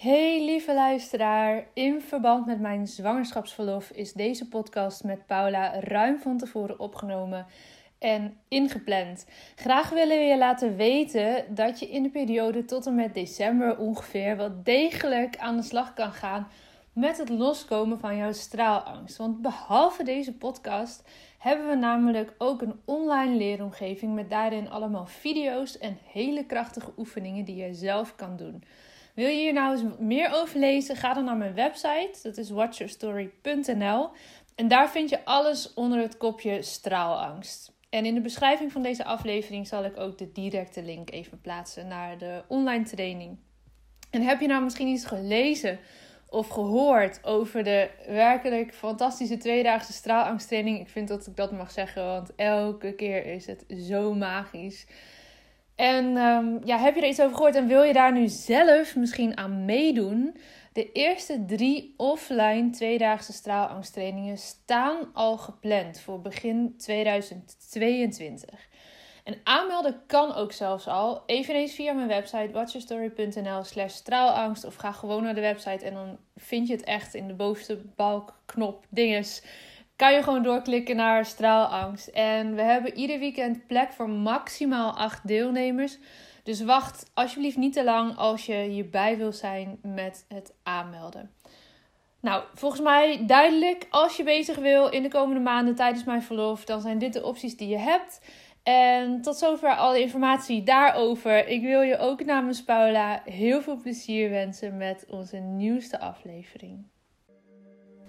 Hey lieve luisteraar, in verband met mijn zwangerschapsverlof is deze podcast met Paula ruim van tevoren opgenomen en ingepland. Graag willen we je laten weten dat je in de periode tot en met december ongeveer wel degelijk aan de slag kan gaan met het loskomen van jouw straalangst. Want behalve deze podcast hebben we namelijk ook een online leeromgeving met daarin allemaal video's en hele krachtige oefeningen die je zelf kan doen. Wil je hier nou eens meer over lezen? Ga dan naar mijn website. Dat is watchyourstory.nl. En daar vind je alles onder het kopje straalangst. En in de beschrijving van deze aflevering zal ik ook de directe link even plaatsen naar de online training. En heb je nou misschien iets gelezen of gehoord over de werkelijk fantastische tweedaagse straalangsttraining? Ik vind dat ik dat mag zeggen, want elke keer is het zo magisch. En um, ja, heb je er iets over gehoord en wil je daar nu zelf misschien aan meedoen? De eerste drie offline tweedaagse straalangsttrainingen staan al gepland voor begin 2022. En aanmelden kan ook zelfs al, eveneens via mijn website watchyourstory.nl slash straalangst. Of ga gewoon naar de website en dan vind je het echt in de bovenste balk, knop, dinges kan je gewoon doorklikken naar straalangst. En we hebben ieder weekend plek voor maximaal acht deelnemers. Dus wacht alsjeblieft niet te lang als je hierbij wil zijn met het aanmelden. Nou, volgens mij duidelijk. Als je bezig wil in de komende maanden tijdens mijn verlof, dan zijn dit de opties die je hebt. En tot zover alle informatie daarover. Ik wil je ook namens Paula heel veel plezier wensen met onze nieuwste aflevering.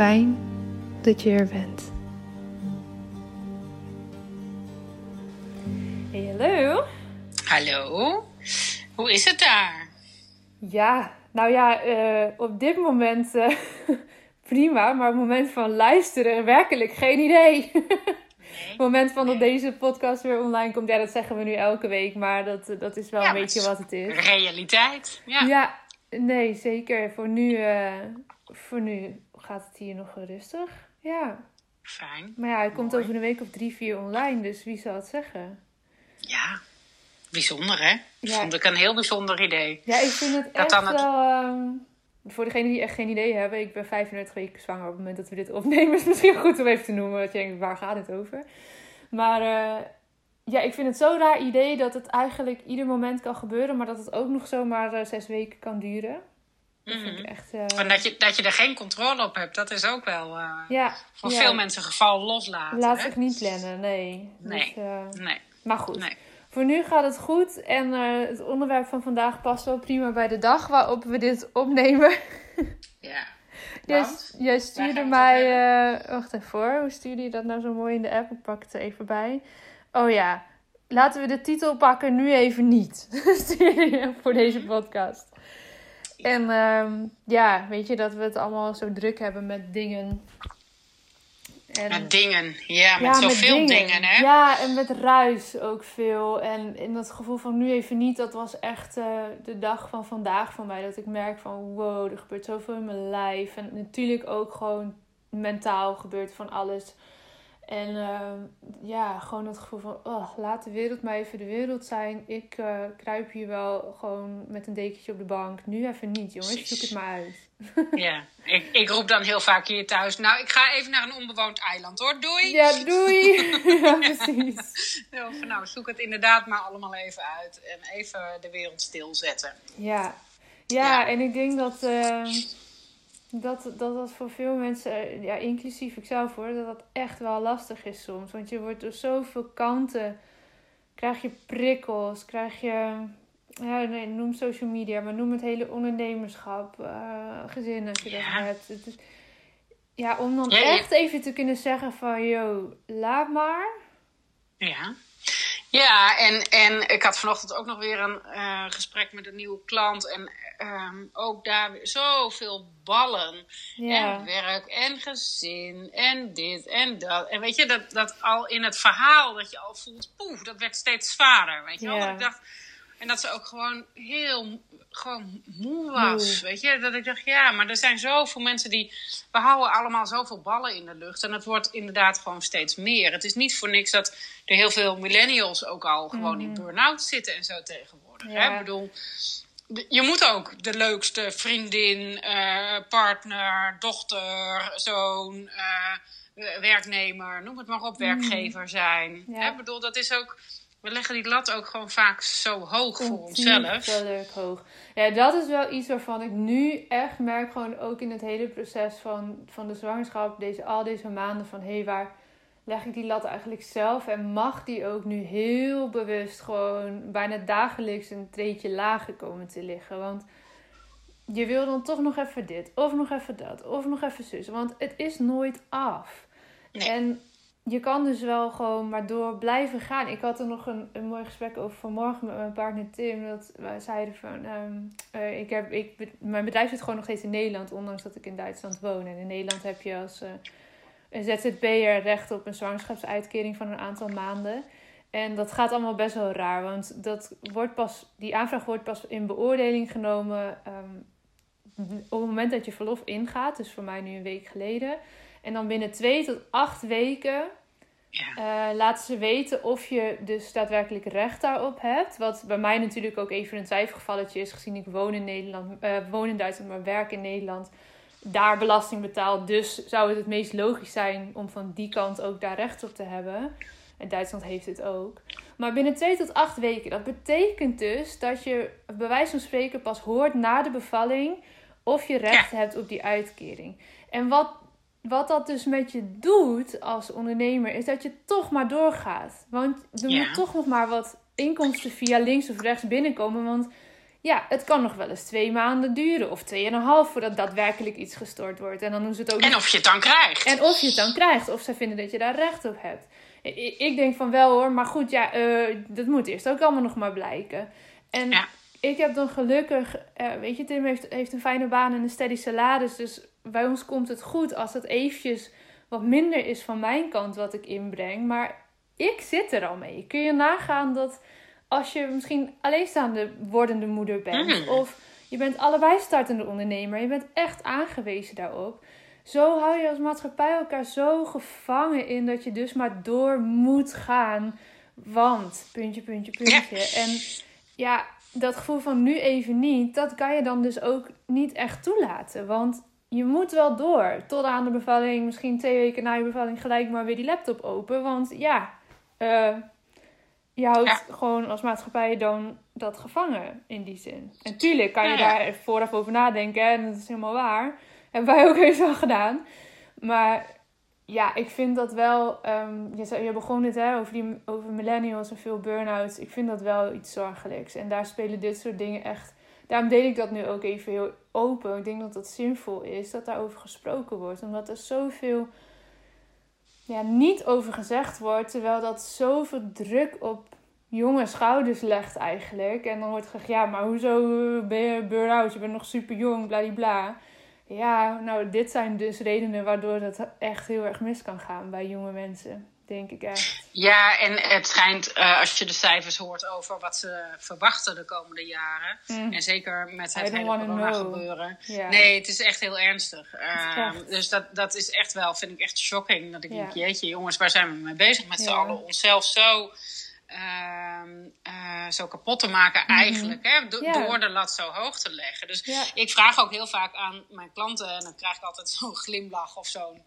Fijn dat je er bent. Hey, hallo. Hallo. Hoe is het daar? Ja, nou ja, uh, op dit moment uh, prima, maar op het moment van luisteren werkelijk geen idee. Nee, het moment van dat deze podcast weer online komt, ja, dat zeggen we nu elke week, maar dat, dat is wel een beetje wat het is. Realiteit, ja. Ja, nee, zeker. Voor nu, uh, voor nu gaat het hier nog rustig. Ja. Fijn. Maar ja, hij komt over een week of drie, vier online, dus wie zal het zeggen? Ja, bijzonder hè? Ja. Vond ik een heel bijzonder idee. Ja, ik vind het echt wel... Um, voor degenen die echt geen idee hebben, ik ben 35 weken zwanger op het moment dat we dit opnemen. Is misschien goed om even te noemen. Dat je denkt, waar gaat het over? Maar uh, ja, ik vind het zo'n raar idee dat het eigenlijk ieder moment kan gebeuren, maar dat het ook nog zomaar uh, zes weken kan duren. Dat vind ik echt. Uh... dat, je, dat je er geen controle op hebt, dat is ook wel ja, voor veel mensen geval loslaten. Laat zich niet plannen, nee. Nee. Dus, nee. Maar goed. Nee. Voor nu gaat het goed en het onderwerp van vandaag past wel prima bij de dag waarop we dit opnemen. Ja. jij, jij stuurde mij. Wacht even voor. Hoe stuurde je dat nou zo mooi in de app? Ik pak het er even bij. Oh ja. Laten we de titel pakken nu even niet. voor deze podcast. En um, ja, weet je dat we het allemaal zo druk hebben met dingen en, met dingen, ja, met zoveel dingen. dingen. hè? Ja, en met ruis ook veel. En in dat gevoel van nu even niet, dat was echt uh, de dag van vandaag voor mij. Dat ik merk van wow, er gebeurt zoveel in mijn lijf. En natuurlijk ook gewoon mentaal gebeurt van alles. En uh, ja, gewoon het gevoel van, oh, laat de wereld maar even de wereld zijn. Ik uh, kruip hier wel gewoon met een dekentje op de bank. Nu even niet, jongens. Zoek het maar uit. Ja, ik, ik roep dan heel vaak hier thuis. Nou, ik ga even naar een onbewoond eiland hoor. Doei. Ja, doei. ja, precies. nou, zoek het inderdaad maar allemaal even uit. En even de wereld stilzetten. Ja, ja, ja. en ik denk dat... Uh, dat, dat dat voor veel mensen, eh, ja, inclusief ikzelf hoor, dat dat echt wel lastig is soms. Want je wordt door zoveel kanten, krijg je prikkels, krijg je, ja, nee, noem social media, maar noem het hele ondernemerschap, uh, gezin als je dat hebt. Het is, ja, om dan echt even te kunnen zeggen van, yo, laat maar. Ja. Ja, en, en ik had vanochtend ook nog weer een uh, gesprek met een nieuwe klant. En um, ook daar weer zoveel ballen. Ja. En werk en gezin en dit en dat. En weet je, dat, dat al in het verhaal dat je al voelt, poef, dat werd steeds zwaarder. Weet je wel? Dat ik dacht, en dat ze ook gewoon heel gewoon moe was. Weet je, dat ik dacht, ja, maar er zijn zoveel mensen die. We houden allemaal zoveel ballen in de lucht. En het wordt inderdaad gewoon steeds meer. Het is niet voor niks dat er heel veel millennials ook al gewoon in mhm. burn-out zitten en zo tegenwoordig. Hè? Ik bedoel, je moet ook de leukste vriendin, uh, partner, dochter, zoon, uh, werknemer, noem het maar op, mhm. werkgever zijn. Ja. Ik bedoel, dat is ook we leggen die lat ook gewoon vaak zo hoog voor onszelf. hoog. Ja, dat is wel iets waarvan ik nu echt merk, gewoon ook in het hele proces van, van de zwangerschap, deze, al deze maanden, van hé, hey, waar leg ik die lat eigenlijk zelf? En mag die ook nu heel bewust gewoon bijna dagelijks een treetje lager komen te liggen? Want je wil dan toch nog even dit, of nog even dat, of nog even zus. Want het is nooit af. Nee. En je kan dus wel gewoon maar door blijven gaan. Ik had er nog een, een mooi gesprek over vanmorgen met mijn partner Tim. Dat wij zeiden van, um, uh, ik heb, ik, mijn bedrijf zit gewoon nog steeds in Nederland, ondanks dat ik in Duitsland woon. En in Nederland heb je als uh, een ZZP'er recht op een zwangerschapsuitkering van een aantal maanden. En dat gaat allemaal best wel raar, want dat wordt pas, die aanvraag wordt pas in beoordeling genomen um, op het moment dat je verlof ingaat. Dus voor mij nu een week geleden. En dan binnen twee tot acht weken ja. Uh, laten ze weten of je dus daadwerkelijk recht daarop hebt. Wat bij mij natuurlijk ook even een twijfelgevalletje is, gezien ik woon in Nederland, uh, woon in Duitsland, maar werk in Nederland. Daar belasting betaald. Dus zou het het meest logisch zijn om van die kant ook daar recht op te hebben. En Duitsland heeft het ook. Maar binnen twee tot acht weken. Dat betekent dus dat je bij wijze van spreken pas hoort na de bevalling of je recht hebt op die uitkering. En wat wat dat dus met je doet als ondernemer, is dat je toch maar doorgaat. Want er moet toch nog maar wat inkomsten via links of rechts binnenkomen. Want ja, het kan nog wel eens twee maanden duren of tweeënhalf voordat daadwerkelijk iets gestort wordt. En dan doen ze het ook. En of je het dan krijgt. En of je het dan krijgt. Of ze vinden dat je daar recht op hebt. Ik denk van wel hoor, maar goed, ja, uh, dat moet eerst ook allemaal nog maar blijken. En ik heb dan gelukkig, uh, weet je, Tim heeft, heeft een fijne baan en een steady salaris. Dus bij ons komt het goed als het eventjes wat minder is van mijn kant wat ik inbreng. Maar ik zit er al mee. Kun je nagaan dat als je misschien alleenstaande wordende moeder bent, mm. of je bent allebei startende ondernemer, je bent echt aangewezen daarop. Zo hou je als maatschappij elkaar zo gevangen in dat je dus maar door moet gaan. Want, puntje, puntje, puntje. En ja, dat gevoel van nu even niet, dat kan je dan dus ook niet echt toelaten. Want je moet wel door. Tot aan de bevalling, misschien twee weken na je bevalling, gelijk maar weer die laptop open. Want ja, uh, je houdt gewoon als maatschappij dan dat gevangen in die zin. En tuurlijk kan je daar vooraf over nadenken en dat is helemaal waar. Hebben wij ook eens wel gedaan. Maar ja, ik vind dat wel. Um, je, je begon het hè, over, die, over millennials en veel burn-outs. Ik vind dat wel iets zorgelijks. En daar spelen dit soort dingen echt. Daarom deed ik dat nu ook even heel open. Ik denk dat dat zinvol is dat daarover gesproken wordt. Omdat er zoveel ja, niet over gezegd wordt. Terwijl dat zoveel druk op jonge schouders legt eigenlijk. En dan wordt gezegd, ja, maar hoezo ben je burn-out? Je bent nog super jong, bla. Ja, nou, dit zijn dus redenen waardoor dat echt heel erg mis kan gaan bij jonge mensen. Denk ik echt. Ja, en het schijnt, uh, als je de cijfers hoort over wat ze verwachten de komende jaren. Mm. En zeker met het hele corona gebeuren. Nee, het is echt heel ernstig. Uh, Dus dat, dat is echt wel, vind ik echt shocking. Dat ik denk, jeetje jongens, waar zijn we mee bezig met z'n allen? Onszelf zo uh, zo kapot te maken mhm. eigenlijk. Hè? Door de lat zo hoog te leggen. Dus ik vraag ook heel vaak aan mijn klanten. En dan krijg ik altijd zo'n glimlach of zo'n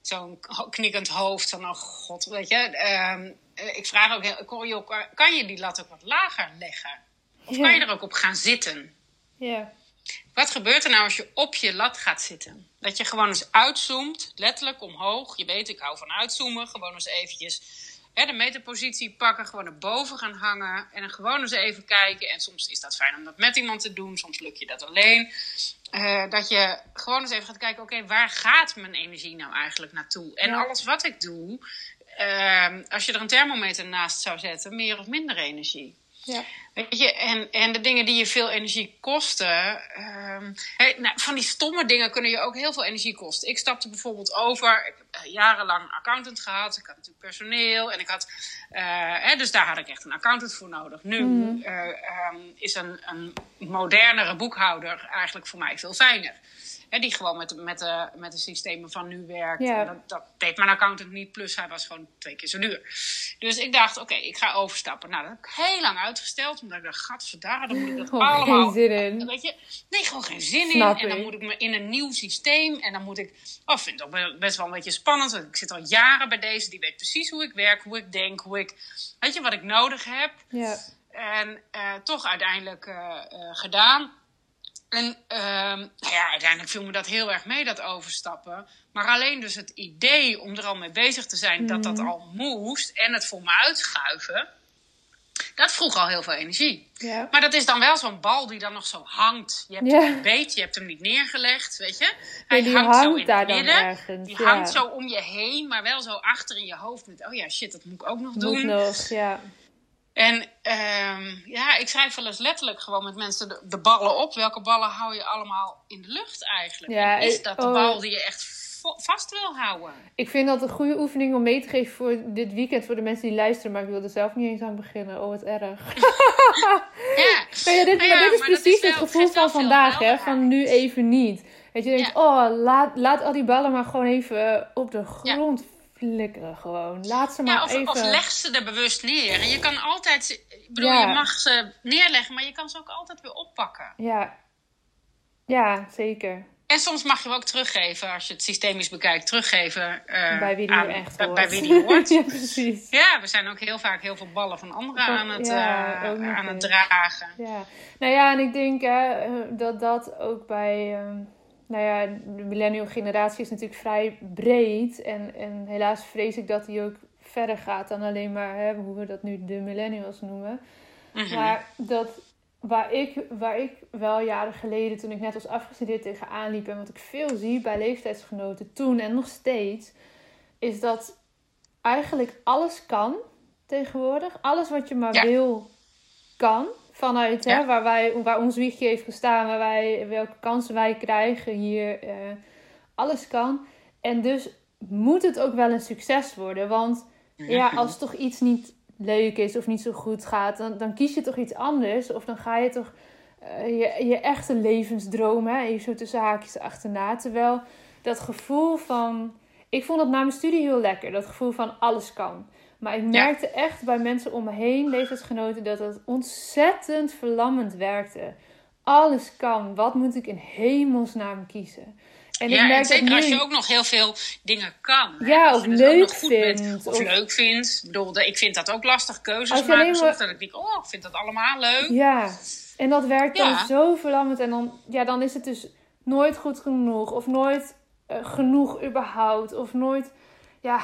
zo'n knikkend hoofd. Van, oh god, weet je. Uh, ik vraag ook heel, joh, kan je die lat ook wat lager leggen? Of kan je er ook op gaan zitten? Ja. Wat gebeurt er nou als je op je lat gaat zitten? Dat je gewoon eens uitzoomt, letterlijk omhoog. Je weet, ik hou van uitzoomen. Gewoon eens eventjes hè, de meterpositie pakken, gewoon erboven gaan hangen en dan gewoon eens even kijken. En soms is dat fijn om dat met iemand te doen, soms lukt je dat alleen. Uh, dat je gewoon eens even gaat kijken, oké, waar gaat mijn energie nou eigenlijk naartoe? En alles wat ik doe, uh, als je er een thermometer naast zou zetten, meer of minder energie. Ja. Weet je, en, en de dingen die je veel energie kosten. Um, nou, van die stomme dingen kunnen je ook heel veel energie kosten. Ik stapte bijvoorbeeld over. Ik heb uh, jarenlang accountant gehad. Ik had natuurlijk personeel. En ik had. Uh, dus daar had ik echt een accountant voor nodig. Nu mm. uh, um, is een, een modernere boekhouder eigenlijk voor mij veel fijner die gewoon met, met, de, met de systemen van nu werkt. Dat, dat, deed mijn accountant niet, plus hij was gewoon twee keer zo duur. Dus ik dacht, oké, ik ga overstappen. Nou, dat heb ik heel lang uitgesteld, omdat ik dacht, gadverdaar, dan moet ik dat oh, allemaal... geen zin in. Weet je, nee, gewoon geen zin in. En dan moet ik me in een nieuw systeem en dan moet ik... Oh, vind het ook best wel een beetje spannend, want ik zit al jaren bij deze. Die weet precies hoe ik werk, hoe ik denk, hoe ik... Weet je, wat ik nodig heb. Ja. En uh, toch uiteindelijk uh, uh, gedaan. En uh, nou ja, uiteindelijk viel me dat heel erg mee, dat overstappen. Maar alleen dus het idee om er al mee bezig te zijn dat dat mhm. al moest en het voor me uitschuiven, dat vroeg al heel veel energie. Ja. Maar dat is dan wel zo'n bal die dan nog zo hangt. Je hebt hem niet beet, je hebt hem niet neergelegd, weet je. Hij hangt, zo in het midden. Ergens, die hangt zo om je heen, maar wel zo achter in je hoofd. Met, oh ja, shit, dat moet ik ook nog doen. Nog, ja. En um, ja, ik schrijf wel eens letterlijk gewoon met mensen de, de, ballen op. Welke ballen hou je allemaal in de lucht eigenlijk? Ja, is dat de oh. bal die je echt vast wil houden? Ik vind dat een goede oefening om mee te geven voor dit weekend. Voor de mensen die luisteren. Maar ik wil er zelf niet eens aan beginnen. Oh, wat erg. ja. ja, dit, maar dit is precies het gevoel van vandaag. Hè, van nu even niet. Dat je denkt, oh, laat, laat al die ballen maar gewoon even op de grond flikkeren gewoon. Laat ze maar ja, of, even... of leg ze er bewust neer. Je kan altijd... Ik bedoel, je mag ze neerleggen, maar je kan ze ook altijd weer oppakken. Ja. Ja, zeker. En soms mag je hem ook teruggeven, als je het systemisch bekijkt, teruggeven uh, bij wie die aan, echt hoort. Bij wie die hoort. ja, precies. Ja, we zijn ook heel vaak heel veel ballen van anderen aan het, ja, uh, aan het dragen. Ja. Nou ja, en ik denk uh, dat dat ook bij ehm, nou ja, de millennial generatie is natuurlijk vrij breed. En, en helaas vrees ik dat die ook verder gaat dan alleen maar hè, hoe we dat nu de millennials noemen. Mhm. Maar dat waar ik, waar ik wel jaren geleden, toen ik net was afgestudeerd, tegenaan liep. En wat ik veel zie bij leeftijdsgenoten toen en nog steeds, is dat eigenlijk alles kan tegenwoordig. Alles wat je maar wil, kan. Vanuit hè, waar, wij, waar ons wiegje heeft gestaan, waar wij, welke kansen wij krijgen hier. Uh, alles kan. En dus moet het ook wel een succes worden. Want ja, als toch iets niet leuk is of niet zo goed gaat, dan, dan kies je toch iets anders. Of dan ga je toch uh, je, je echte levensdroom, hè, even zo tussen haakjes achterna. Terwijl dat gevoel van. Ik vond dat na mijn studie heel lekker. Dat gevoel van alles kan. Maar ik merkte echt bij mensen om me heen, leeftijdsgenoten, dat het ontzettend verlammend werkte. Alles kan. Wat moet ik in hemelsnaam kiezen? En ja, ik merk en zeker nu... als je ook nog heel veel dingen kan. Ja, of leuk vindt. Of, leuk vindt. Ik bedoel, ik vind dat ook lastig keuzes maken. Maar... Soms dat ik denk, oh, ik vind dat allemaal leuk. Ja, en dat werkt dan zo verlammend. En dan, ja, dan is het dus nooit goed genoeg. Of nooit uh, genoeg überhaupt. Of nooit, ja...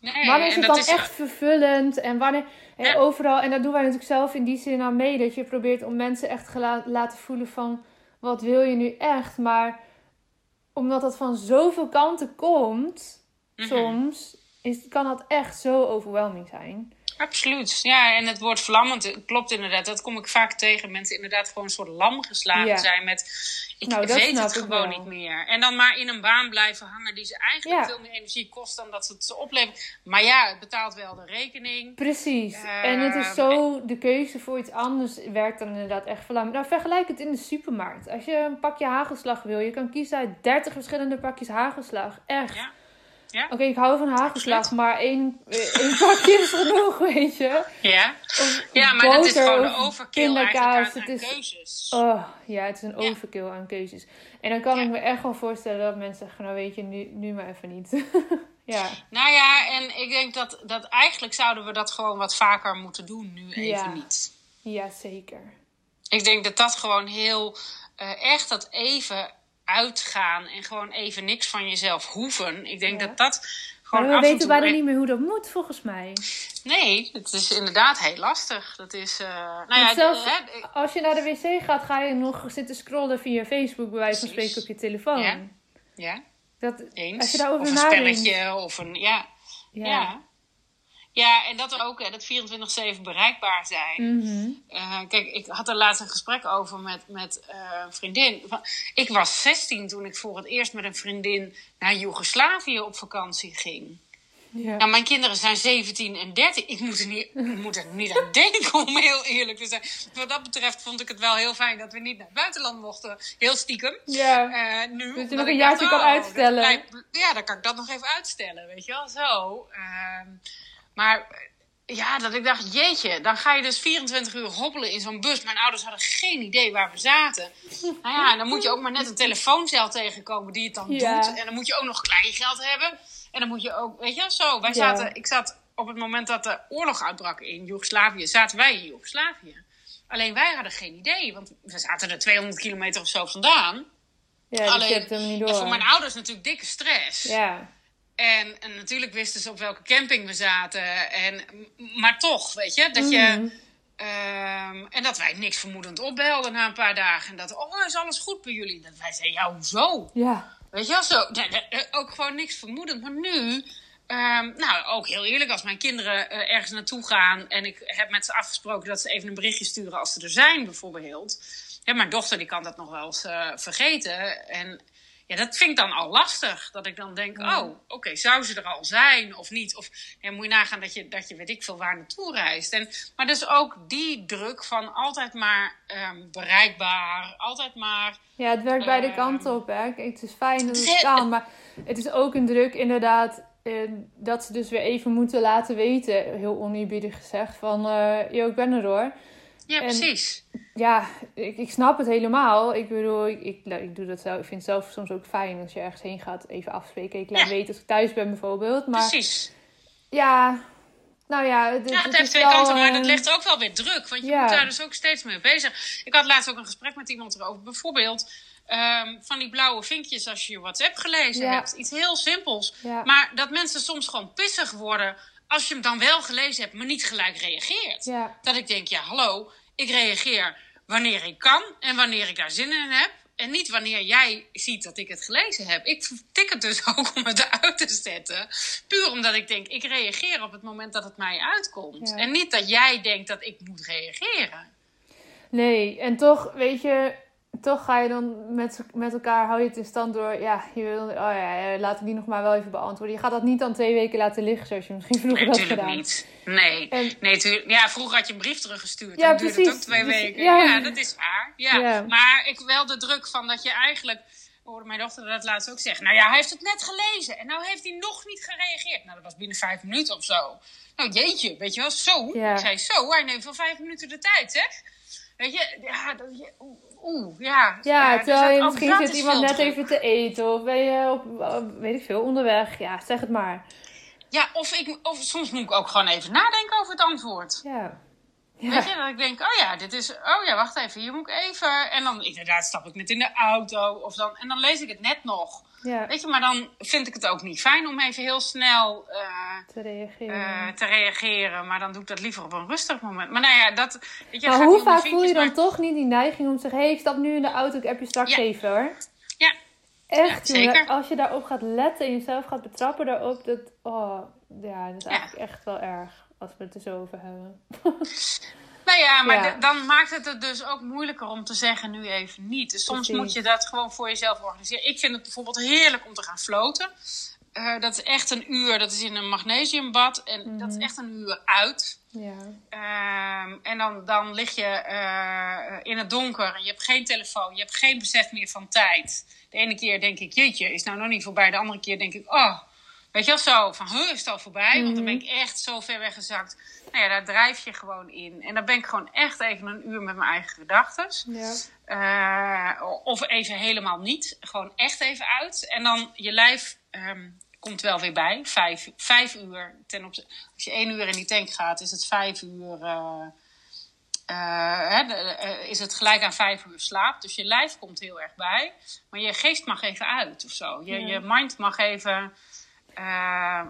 Nee, wanneer is het dan echt vervullend? En wanneer... En overal, en dat doen wij natuurlijk zelf in die zin aan mee. Dat je probeert om mensen echt te laten voelen van... Wat wil je nu echt? Maar omdat dat van zoveel kanten komt, mhm. soms, is, kan dat echt zo overweldigend zijn. Absoluut. Ja, en het woord vlammend klopt inderdaad. Dat kom ik vaak tegen. Mensen inderdaad gewoon een soort lam geslagen zijn met... Ik nou, weet het gewoon niet meer. En dan maar in een baan blijven hangen die ze eigenlijk veel meer energie kost dan dat ze het ze oplevert. Maar ja, het betaalt wel de rekening. Precies. en het is ehm, zo, de keuze voor iets anders werkt dan inderdaad echt verlammend. Nou, vergelijk het in de supermarkt. Als je een pakje hagelslag wil, je kan kiezen uit 30 verschillende pakjes hagelslag. Echt. Ja. Ja? Oké, ik hou van hagelslag, maar één, eh, één pakje is genoeg, weet je. Ja, ja maar het is gewoon een overkill eigenlijk aan, is, keuzes. Oh, ja, het is een overkill aan keuzes. En dan kan ik me echt wel voorstellen dat mensen zeggen, nou weet je, nu, nu maar even niet. ja. Nou ja, en ik denk dat, dat eigenlijk zouden we dat gewoon wat vaker moeten doen, nu even niet. Ja, zeker. Ik denk dat dat gewoon heel, uh, echt dat even uitgaan en gewoon even niks van jezelf hoeven. Ik denk dat dat gewoon. Maar we weten bijna niet meer hoe dat moet, volgens mij. Nee, het is inderdaad heel lastig. Dat is. Uh, nou ja, zelfs hè, als je naar de wc gaat, ga je nog zitten scrollen via Facebook, bij wijze van spreken op je telefoon. Ja. ja. Dat, Eens. Als je daarover of een spelletje of een. ja. ja. Ja, en dat ook, hè, dat 24-7 bereikbaar zijn. Mhm. Eh, kijk, ik had er laatst een gesprek over met, met uh, een vriendin. Ik was 16 toen ik voor het eerst met een vriendin naar Joegoslavië op vakantie ging. Ja. Nou, mijn kinderen zijn 17 en 13. Ik moet er niet, ik moet er niet aan denken, om heel eerlijk te zijn. Wat dat betreft vond ik het wel heel fijn dat we niet naar het buitenland mochten. Heel stiekem. Ja. Uh, nu. Dus je nog een jaartje kan oh, uitstellen. ja, dan kan ik dat nog even uitstellen, weet je wel. Zo. Uh, maar ja, dat ik dacht, jeetje, dan ga je dus 24 uur hobbelen in zo'n bus. Mijn ouders hadden geen idee waar we zaten. Nou ja, en dan moet je ook maar net een telefooncel tegenkomen die het dan doet. En dan moet je ook nog kleingeld hebben. En dan moet je ook, weet je, zo. Wij zaten, ik zat op het moment dat de oorlog uitbrak in Joegoslavië, zaten wij in Joegoslavië. Alleen wij hadden geen idee, want we zaten er 200 kilometer of zo vandaan. Ja, Alleen, niet door. voor mijn ouders natuurlijk dikke stress. Ja. En, en, natuurlijk wisten ze op welke camping we zaten. En, maar toch, weet je, dat je. Mhm. Ehm, en dat wij niks vermoedend opbelden na een paar dagen. En dat, oh, is alles goed bij jullie? Dat wij zeiden, ja, hoezo? Ja. Weet je wel, zo. ook gewoon niks vermoedend. Maar nu, ehm, nou, ook heel eerlijk, als mijn kinderen uh, ergens naartoe gaan. en ik heb met ze afgesproken dat ze even een berichtje sturen als ze er zijn, bijvoorbeeld. Ja, mijn dochter die kan dat nog wel eens uh, vergeten. En ja, dat vind ik dan al lastig. Dat ik dan denk, oh, oké, zou ze er al zijn of niet? Of ja, moet je nagaan dat je, dat je weet ik veel waar naartoe reist. En, maar dus ook die druk van altijd maar um, bereikbaar, altijd maar... Ja, het werkt beide ehm, kanten op, hè. Het is fijn dat het kan, maar het is ook een druk inderdaad... Eh, dat ze dus weer even moeten laten weten, heel oneerbiedig gezegd, van... Uh, yo, ik ben er hoor. Ja, precies. Ja, ik, ik snap het helemaal. Ik bedoel, ik, ik, ik, doe dat zelf, ik vind het zelf soms ook fijn als je ergens heen gaat, even afspreken. Ik laat weten als ik thuis ben bijvoorbeeld. Maar, precies. Ja, nou ja, het, ja, het, heeft twee kanten, maar dat ligt ook wel weer druk. Want je moet daar dus ook steeds mee bezig. Ik had laatst ook een gesprek met iemand erover. Bijvoorbeeld ehm, van die blauwe vinkjes als je je WhatsApp gelezen hebt. Iets heel simpels. Maar dat mensen soms gewoon pissig worden als je hem dan wel gelezen hebt, maar niet gelijk reageert. Dat ik denk, ja, hallo, ik reageer wanneer ik kan en wanneer ik daar zin in heb. En niet wanneer jij ziet dat ik het gelezen heb. Ik tik het dus ook om het eruit te zetten. Puur omdat ik denk, ik reageer op het moment dat het mij uitkomt. En niet dat jij denkt dat ik moet reageren. Nee, en toch, weet je, toch ga je dan met, met elkaar, hou je het in stand door, ja, je wil, oh ja, laat ik die nog maar wel even beantwoorden. Je gaat dat niet dan twee weken laten liggen, zoals je misschien vroeger nee, had gedaan. niet. Nee, nee ja, vroeger had je een brief teruggestuurd. Ja, precies. duurde het ook twee dus, weken. Ja. dat is waar. Ja. Maar ik wel de druk van dat je eigenlijk hoorde mijn dochter dat laatst ook zeggen. Nou ja, hij heeft het net gelezen en nou heeft hij nog niet gereageerd. Nou, dat was binnen vijf minuten of zo. Nou, jeetje, weet je wel, zo. Ik zei zo, hij neemt wel vijf minuten de tijd, zeg. Weet je, ja, dat, oeh, ja. Ja, terwijl je misschien zit iemand net even te eten of ben je op, weet ik veel, onderweg. Ja, zeg het maar. Ja, of, ik, of soms moet ik ook gewoon even nadenken over het antwoord. Ja. ja. Weet je, dat ik denk, oh ja, dit is, oh ja, wacht even, hier moet ik even. En dan inderdaad stap ik net in de auto of dan, en dan lees ik het net nog. Ja. Weet je, maar dan vind ik het ook niet fijn om even heel snel uh, te, reageren. Uh, te reageren. Maar dan doe ik dat liever op een rustig moment. Maar nou ja, dat. Weet je, maar hoe vaak voel je dan toch niet die neiging om te zeggen: hé, hey, ik stap nu in de auto, ik heb je straks ja. even hoor. Ja. Echt, ja, zeker. als je daarop gaat letten en jezelf gaat betrappen daarop, dat, oh, ja, dat is eigenlijk echt wel erg als we het er zo over hebben. Nou ja, maar dan maakt het het dus ook moeilijker om te zeggen nu even niet. Dus soms moet je dat gewoon voor jezelf organiseren. Ik vind het bijvoorbeeld heerlijk om te gaan floten. Uh, dat is echt een uur, dat is in een magnesiumbad. En dat is mhm. echt een uur uit. Ja. Uh, en dan, dan lig je uh, in het donker. En je hebt geen telefoon. Je hebt geen besef meer van tijd. De ene keer denk ik, jeetje, is nou nog niet voorbij. De andere keer denk ik, oh, weet je wel zo. Van, huh, is het al voorbij? Want dan ben ik mhm. echt zo ver weggezakt. Nou ja, daar drijf je gewoon in. En dan ben ik gewoon echt even een uur met mijn eigen gedachten. Ja. Uh, of even helemaal niet. Gewoon echt even uit. En dan je lijf um, komt wel weer bij. Vijf, vijf uur. Ten opzichte, als je één uur in die tank gaat, is het vijf uur. Uh, uh, hè, is het gelijk aan vijf uur slaap. Dus je lijf komt heel erg bij. Maar je geest mag even uit of zo. Je, ja. je mind mag even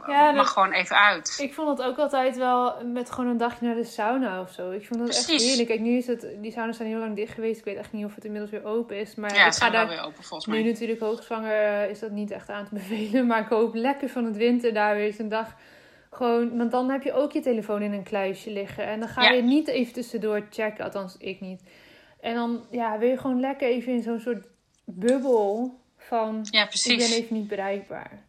ja, mag gewoon even uit. Ik vond het ook altijd wel met gewoon een dagje naar de sauna of zo. Ik vond het echt heerlijk. Kijk, nu is het, die sauna's zijn heel lang dicht geweest. Ik weet echt niet of het inmiddels weer open is. Maar ja, ik ga daar weer open volgens mij. Nu natuurlijk hoogzwanger is dat niet echt aan te bevelen. Maar ik hoop lekker van het winter daar weer eens een dag gewoon. Want dan heb je ook je telefoon in een kluisje liggen. En dan ga ja. je niet even tussendoor checken. Althans, ik niet. En dan ja, wil je gewoon lekker even in zo'n soort bubbel van. Ja, precies. Ik ben even niet bereikbaar.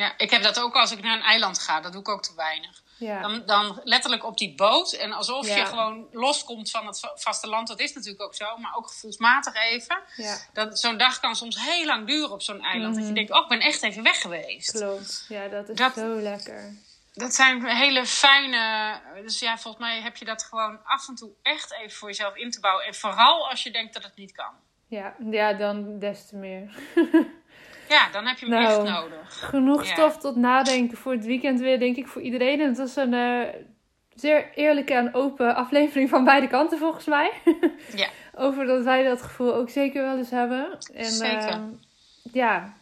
Ja, ik heb dat ook als ik naar een eiland ga. Dat doe ik ook te weinig. Ja. Dan, dan letterlijk op die boot. En alsof ja. je gewoon loskomt van het vasteland. Dat is natuurlijk ook zo. Maar ook gevoelsmatig even. Ja. Zo'n dag kan soms heel lang duren op zo'n eiland. Mm -hmm. Dat je denkt, oh, ik ben echt even weg geweest. Klopt. Ja, dat is dat, zo lekker. Dat zijn hele fijne... Dus ja, volgens mij heb je dat gewoon af en toe echt even voor jezelf in te bouwen. En vooral als je denkt dat het niet kan. Ja, ja dan des te meer. Ja, dan heb je hem nou, echt nodig. Genoeg ja. stof tot nadenken voor het weekend weer, denk ik, voor iedereen. En het was een uh, zeer eerlijke en open aflevering van beide kanten, volgens mij. Ja. Over dat wij dat gevoel ook zeker wel eens hebben. En, zeker. Uh, ja,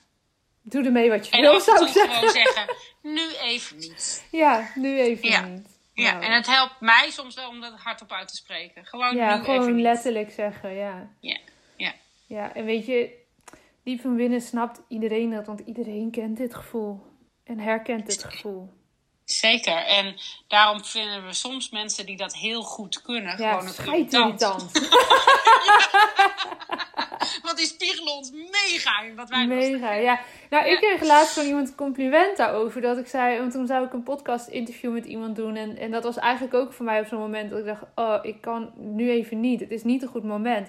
doe ermee wat je en wil, zou ik zeggen. gewoon zeggen, nu even niet. Ja, nu even ja. niet. Ja, nou. en het helpt mij soms wel om dat hardop uit te spreken. Gewoon ja, nu gewoon even letterlijk niet. zeggen, ja. Ja, ja. Ja, en weet je, diep van binnen snapt iedereen dat, want iedereen kent dit gevoel en herkent dit gevoel. Zeker, en daarom vinden we soms mensen die dat heel goed kunnen ja, gewoon irritant. Want die spiegelen ons mega in wat wij Mega, ja. Nou, ik kreeg laatst van iemand een compliment daarover. Dat ik zei, want toen zou ik een podcast interview met iemand doen. En, en dat was eigenlijk ook voor mij op zo'n moment dat ik dacht, oh, ik kan nu even niet. Het is niet een goed moment.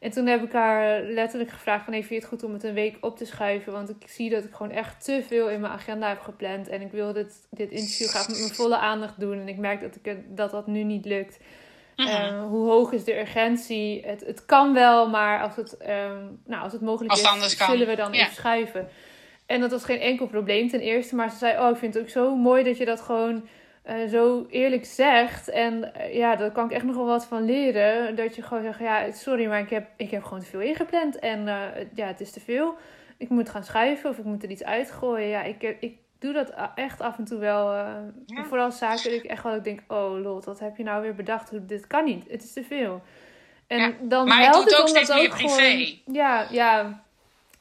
En toen heb ik haar letterlijk gevraagd van... Hey, vind je het goed om het een week op te schuiven? Want ik zie dat ik gewoon echt te veel in mijn agenda heb gepland. En ik wil dit, dit interview graag met mijn volle aandacht doen. En ik merk dat ik, dat, dat nu niet lukt. Mhm. Uh, hoe hoog is de urgentie? Het, het kan wel, maar als het, um, nou, als het mogelijk Als het anders is, kan. zullen we dan Ja. even schuiven. En dat was geen enkel probleem ten eerste. Maar ze zei, oh, ik vind het ook zo mooi dat je dat gewoon eh, zo eerlijk zegt. En eh, ja, daar kan ik echt nog wel wat van leren. Dat je gewoon zegt, ja, sorry, maar ik heb, ik heb gewoon te veel ingepland. En eh, ja, het is te veel. Ik moet gaan schuiven of ik moet er iets uitgooien. Ja, ik, ik doe dat echt af en toe wel. Ja. Vooral zaken dat ik echt wel ik denk, oh lol, wat heb je nou weer bedacht? Dit kan niet, het is te veel. En Ja, dan maar helpt doet het ook om dat steeds meer ook privé. gewoon... Ja, ja,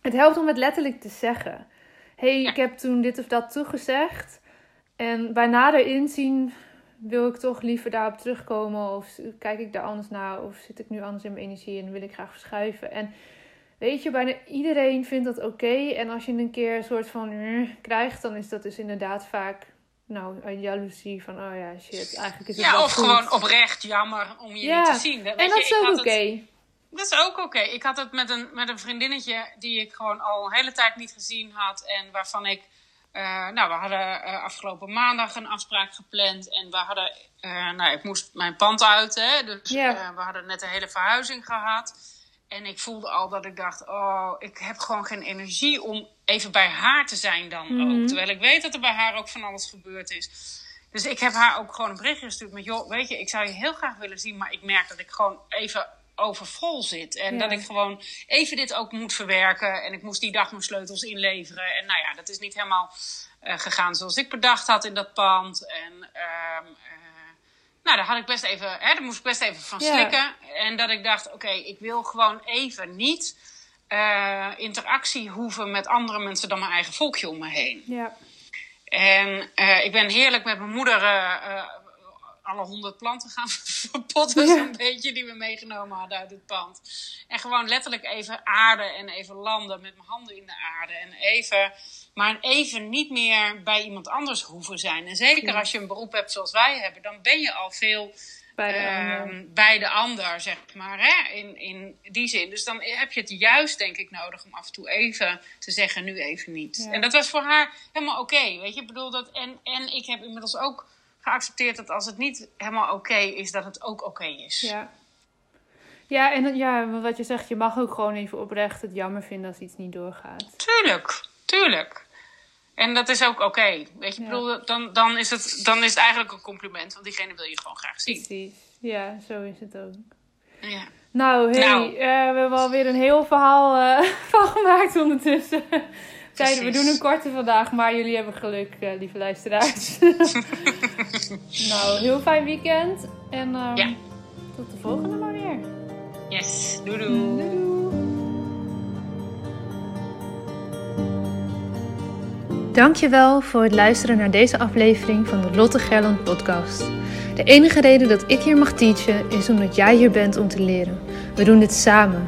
het helpt om het letterlijk te zeggen. hey, Ja. ik heb toen dit of dat toegezegd. En bij nader inzien wil ik toch liever daarop terugkomen. Of kijk ik daar anders naar. Of zit ik nu anders in mijn energie en wil ik graag verschuiven. En weet je, bijna iedereen vindt dat oké. En als je een keer een soort van eh, krijgt, dan is dat dus inderdaad vaak... Nou, een jaloezie van, oh ja, shit, eigenlijk is het Ja, of goed. gewoon oprecht jammer om je Ja, niet te zien. Dat- En dat je, is ook oké. het- Dat is ook oké. Ik had het met een, met een vriendinnetje die ik gewoon al een hele tijd niet gezien had. En waarvan ik. Uh, nou, we hadden uh, afgelopen maandag een afspraak gepland. En we hadden. Uh, nou, ik moest mijn pand uit. Hè, dus yeah. we hadden net een hele verhuizing gehad. En ik voelde al dat ik dacht: Oh, ik heb gewoon geen energie om even bij haar te zijn dan mm -hmm. ook. Terwijl ik weet dat er bij haar ook van alles gebeurd is. Dus ik heb haar ook gewoon een berichtje gestuurd met: Joh, weet je, ik zou je heel graag willen zien. Maar ik merk dat ik gewoon even overvol zit. En ja. dat ik gewoon even dit ook moet verwerken. En ik moest die dag mijn sleutels inleveren. En nou ja, dat is niet helemaal uh, gegaan zoals ik bedacht had in dat pand. En uh, nou, daar had ik best even, hè, daar moest ik best even van slikken. Ja. En dat ik dacht, oké, okay, ik wil gewoon even niet uh, interactie hoeven met andere mensen dan mijn eigen volkje om me heen. Ja. En ik ben heerlijk met mijn moeder alle honderd planten gaan verpotten, ja. zo'n beetje, die we meegenomen hadden uit het pand. En gewoon letterlijk even aarden en even landen met mijn handen in de aarde. En even, maar even niet meer bij iemand anders hoeven zijn. En zeker als je een beroep hebt zoals wij hebben, dan ben je al veel bij de, uh, ander. bij de ander, zeg maar. Hè? In, in die zin. Dus dan heb je het juist, denk ik, nodig om af en toe even te zeggen, nu even niet. Ja. En dat was voor haar helemaal oké. Okay, weet je, ik bedoel dat. En, en ik heb inmiddels ook geaccepteerd dat als het niet helemaal oké okay is, dat het ook oké okay is. Ja. Ja, en ja, wat je zegt, je mag ook gewoon even oprecht het jammer vinden als iets niet doorgaat. Tuurlijk, tuurlijk. En dat is ook oké. Okay. Weet je, ja. bedoel, dan, dan, is het, dan is het eigenlijk een compliment, want diegene wil je gewoon graag zien. Precies. Ja, zo is het ook. Ja. Nou, hey, nou. Uh, we hebben alweer een heel verhaal uh, van gemaakt ondertussen. Zeiden, we doen een korte vandaag, maar jullie hebben geluk, uh, lieve luisteraars. nou, heel fijn weekend. En um, ja. tot de volgende maar weer. Yes, doei doei. doei, doei. Dankjewel voor het luisteren naar deze aflevering van de Lotte Gerland podcast. De enige reden dat ik hier mag teachen is omdat jij hier bent om te leren. We doen dit samen.